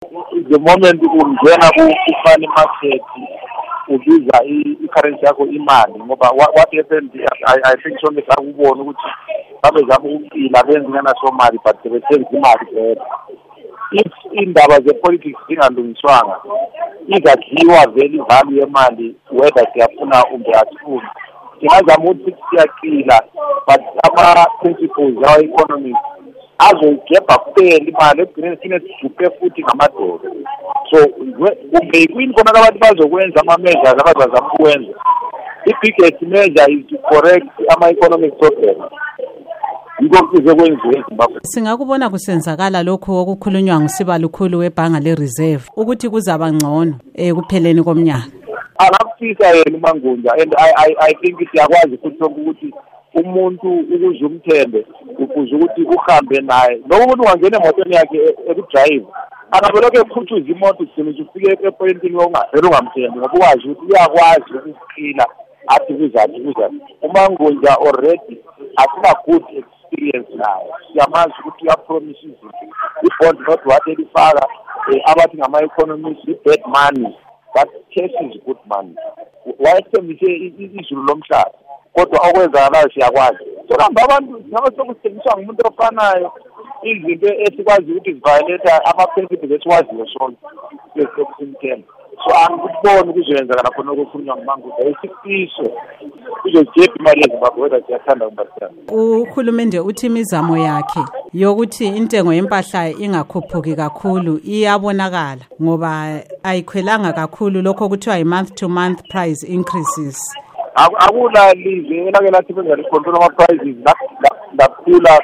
the moment ungena ku-money market ubiza i-currency yakho imali ngoba what happened i think sonke sakubona ukuthi babezama ukuphila benza inganasomali but besenza imali vele if indaba ze-politics zingalungiswanga izadliwa vele ivalu yemali whether siyafuna umbe asifuni singazama ukuthi siyaqila but ama-principles awa-economics azoyigebha kuphela imali ekugcineni sine sizuke futhi ngamadoda so kumbe yikwini khona kabantu bazokwenza ama-measures abazazama ukwenza i-biggest measure is to correct ama-economic problem yikho kuze kwenziwe ezimbabwe singakubona kusenzakala lokhu okukhulunywa ngusibalukhulu webhanga le-reserve ukuthi kuzaba ngcono ekupheleni komnyaka angakufisa yena umangunja and i, I, I think siyakwazi futhi lokhu ukuthi umuntu ukuze umthembe ukuze ukuthi uhambe naye loku ukuthi ungangena emotweni yakhe e-, ekudrayiva angabe lokhu ekhutshuza imoto igcina nje ufike epointini lokungavele ungamthembi ngoba uwazi ukuthi uyakwazi ukuqina athi kuzani kuzani umangunja already asina-good experience naye siyamazi ukuthi uyapromisa izinto i-bond not what elifaka um abathi ngama-economist i-bad money but cash is good money wayethembise izulu lomhlaba kodwa okwenzakalayo siyakwazi sokuhamba abantu nabo sokuthengiswa ngumuntu ofanayo izinto esikwazi ukuthi zivayoletha ama-principles esiwaziyo sonke ezisekusumthemba so angikuboni kuzoyenzakala khona okukhulunywa ngumanguda isifiso kuzojebha imali yezimbabwe wetha siyathanda kumbasiyana uhulumende uthi imizamo yakhe yokuthi intengo yempahla ingakhuphuki kakhulu iyabonakala ngoba ayikhwelanga kakhulu lokho kuthiwa yi-month to month price increases akula lizwe elake lathi kwenza licontrol ama-prices lakhula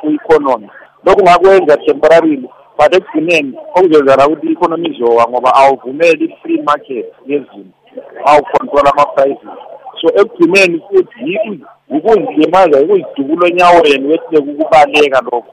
ku-economy lokhu ngakwenza temporarily but ekugcineni okuzenzana ukuthi i-economy izowa ngoba awuvumeli i-free market yezinto awucontrol ama-prices so ekugcineni futhi yikuzilimaza yikuzidubula onyaweni wehleke ukubaleka lokho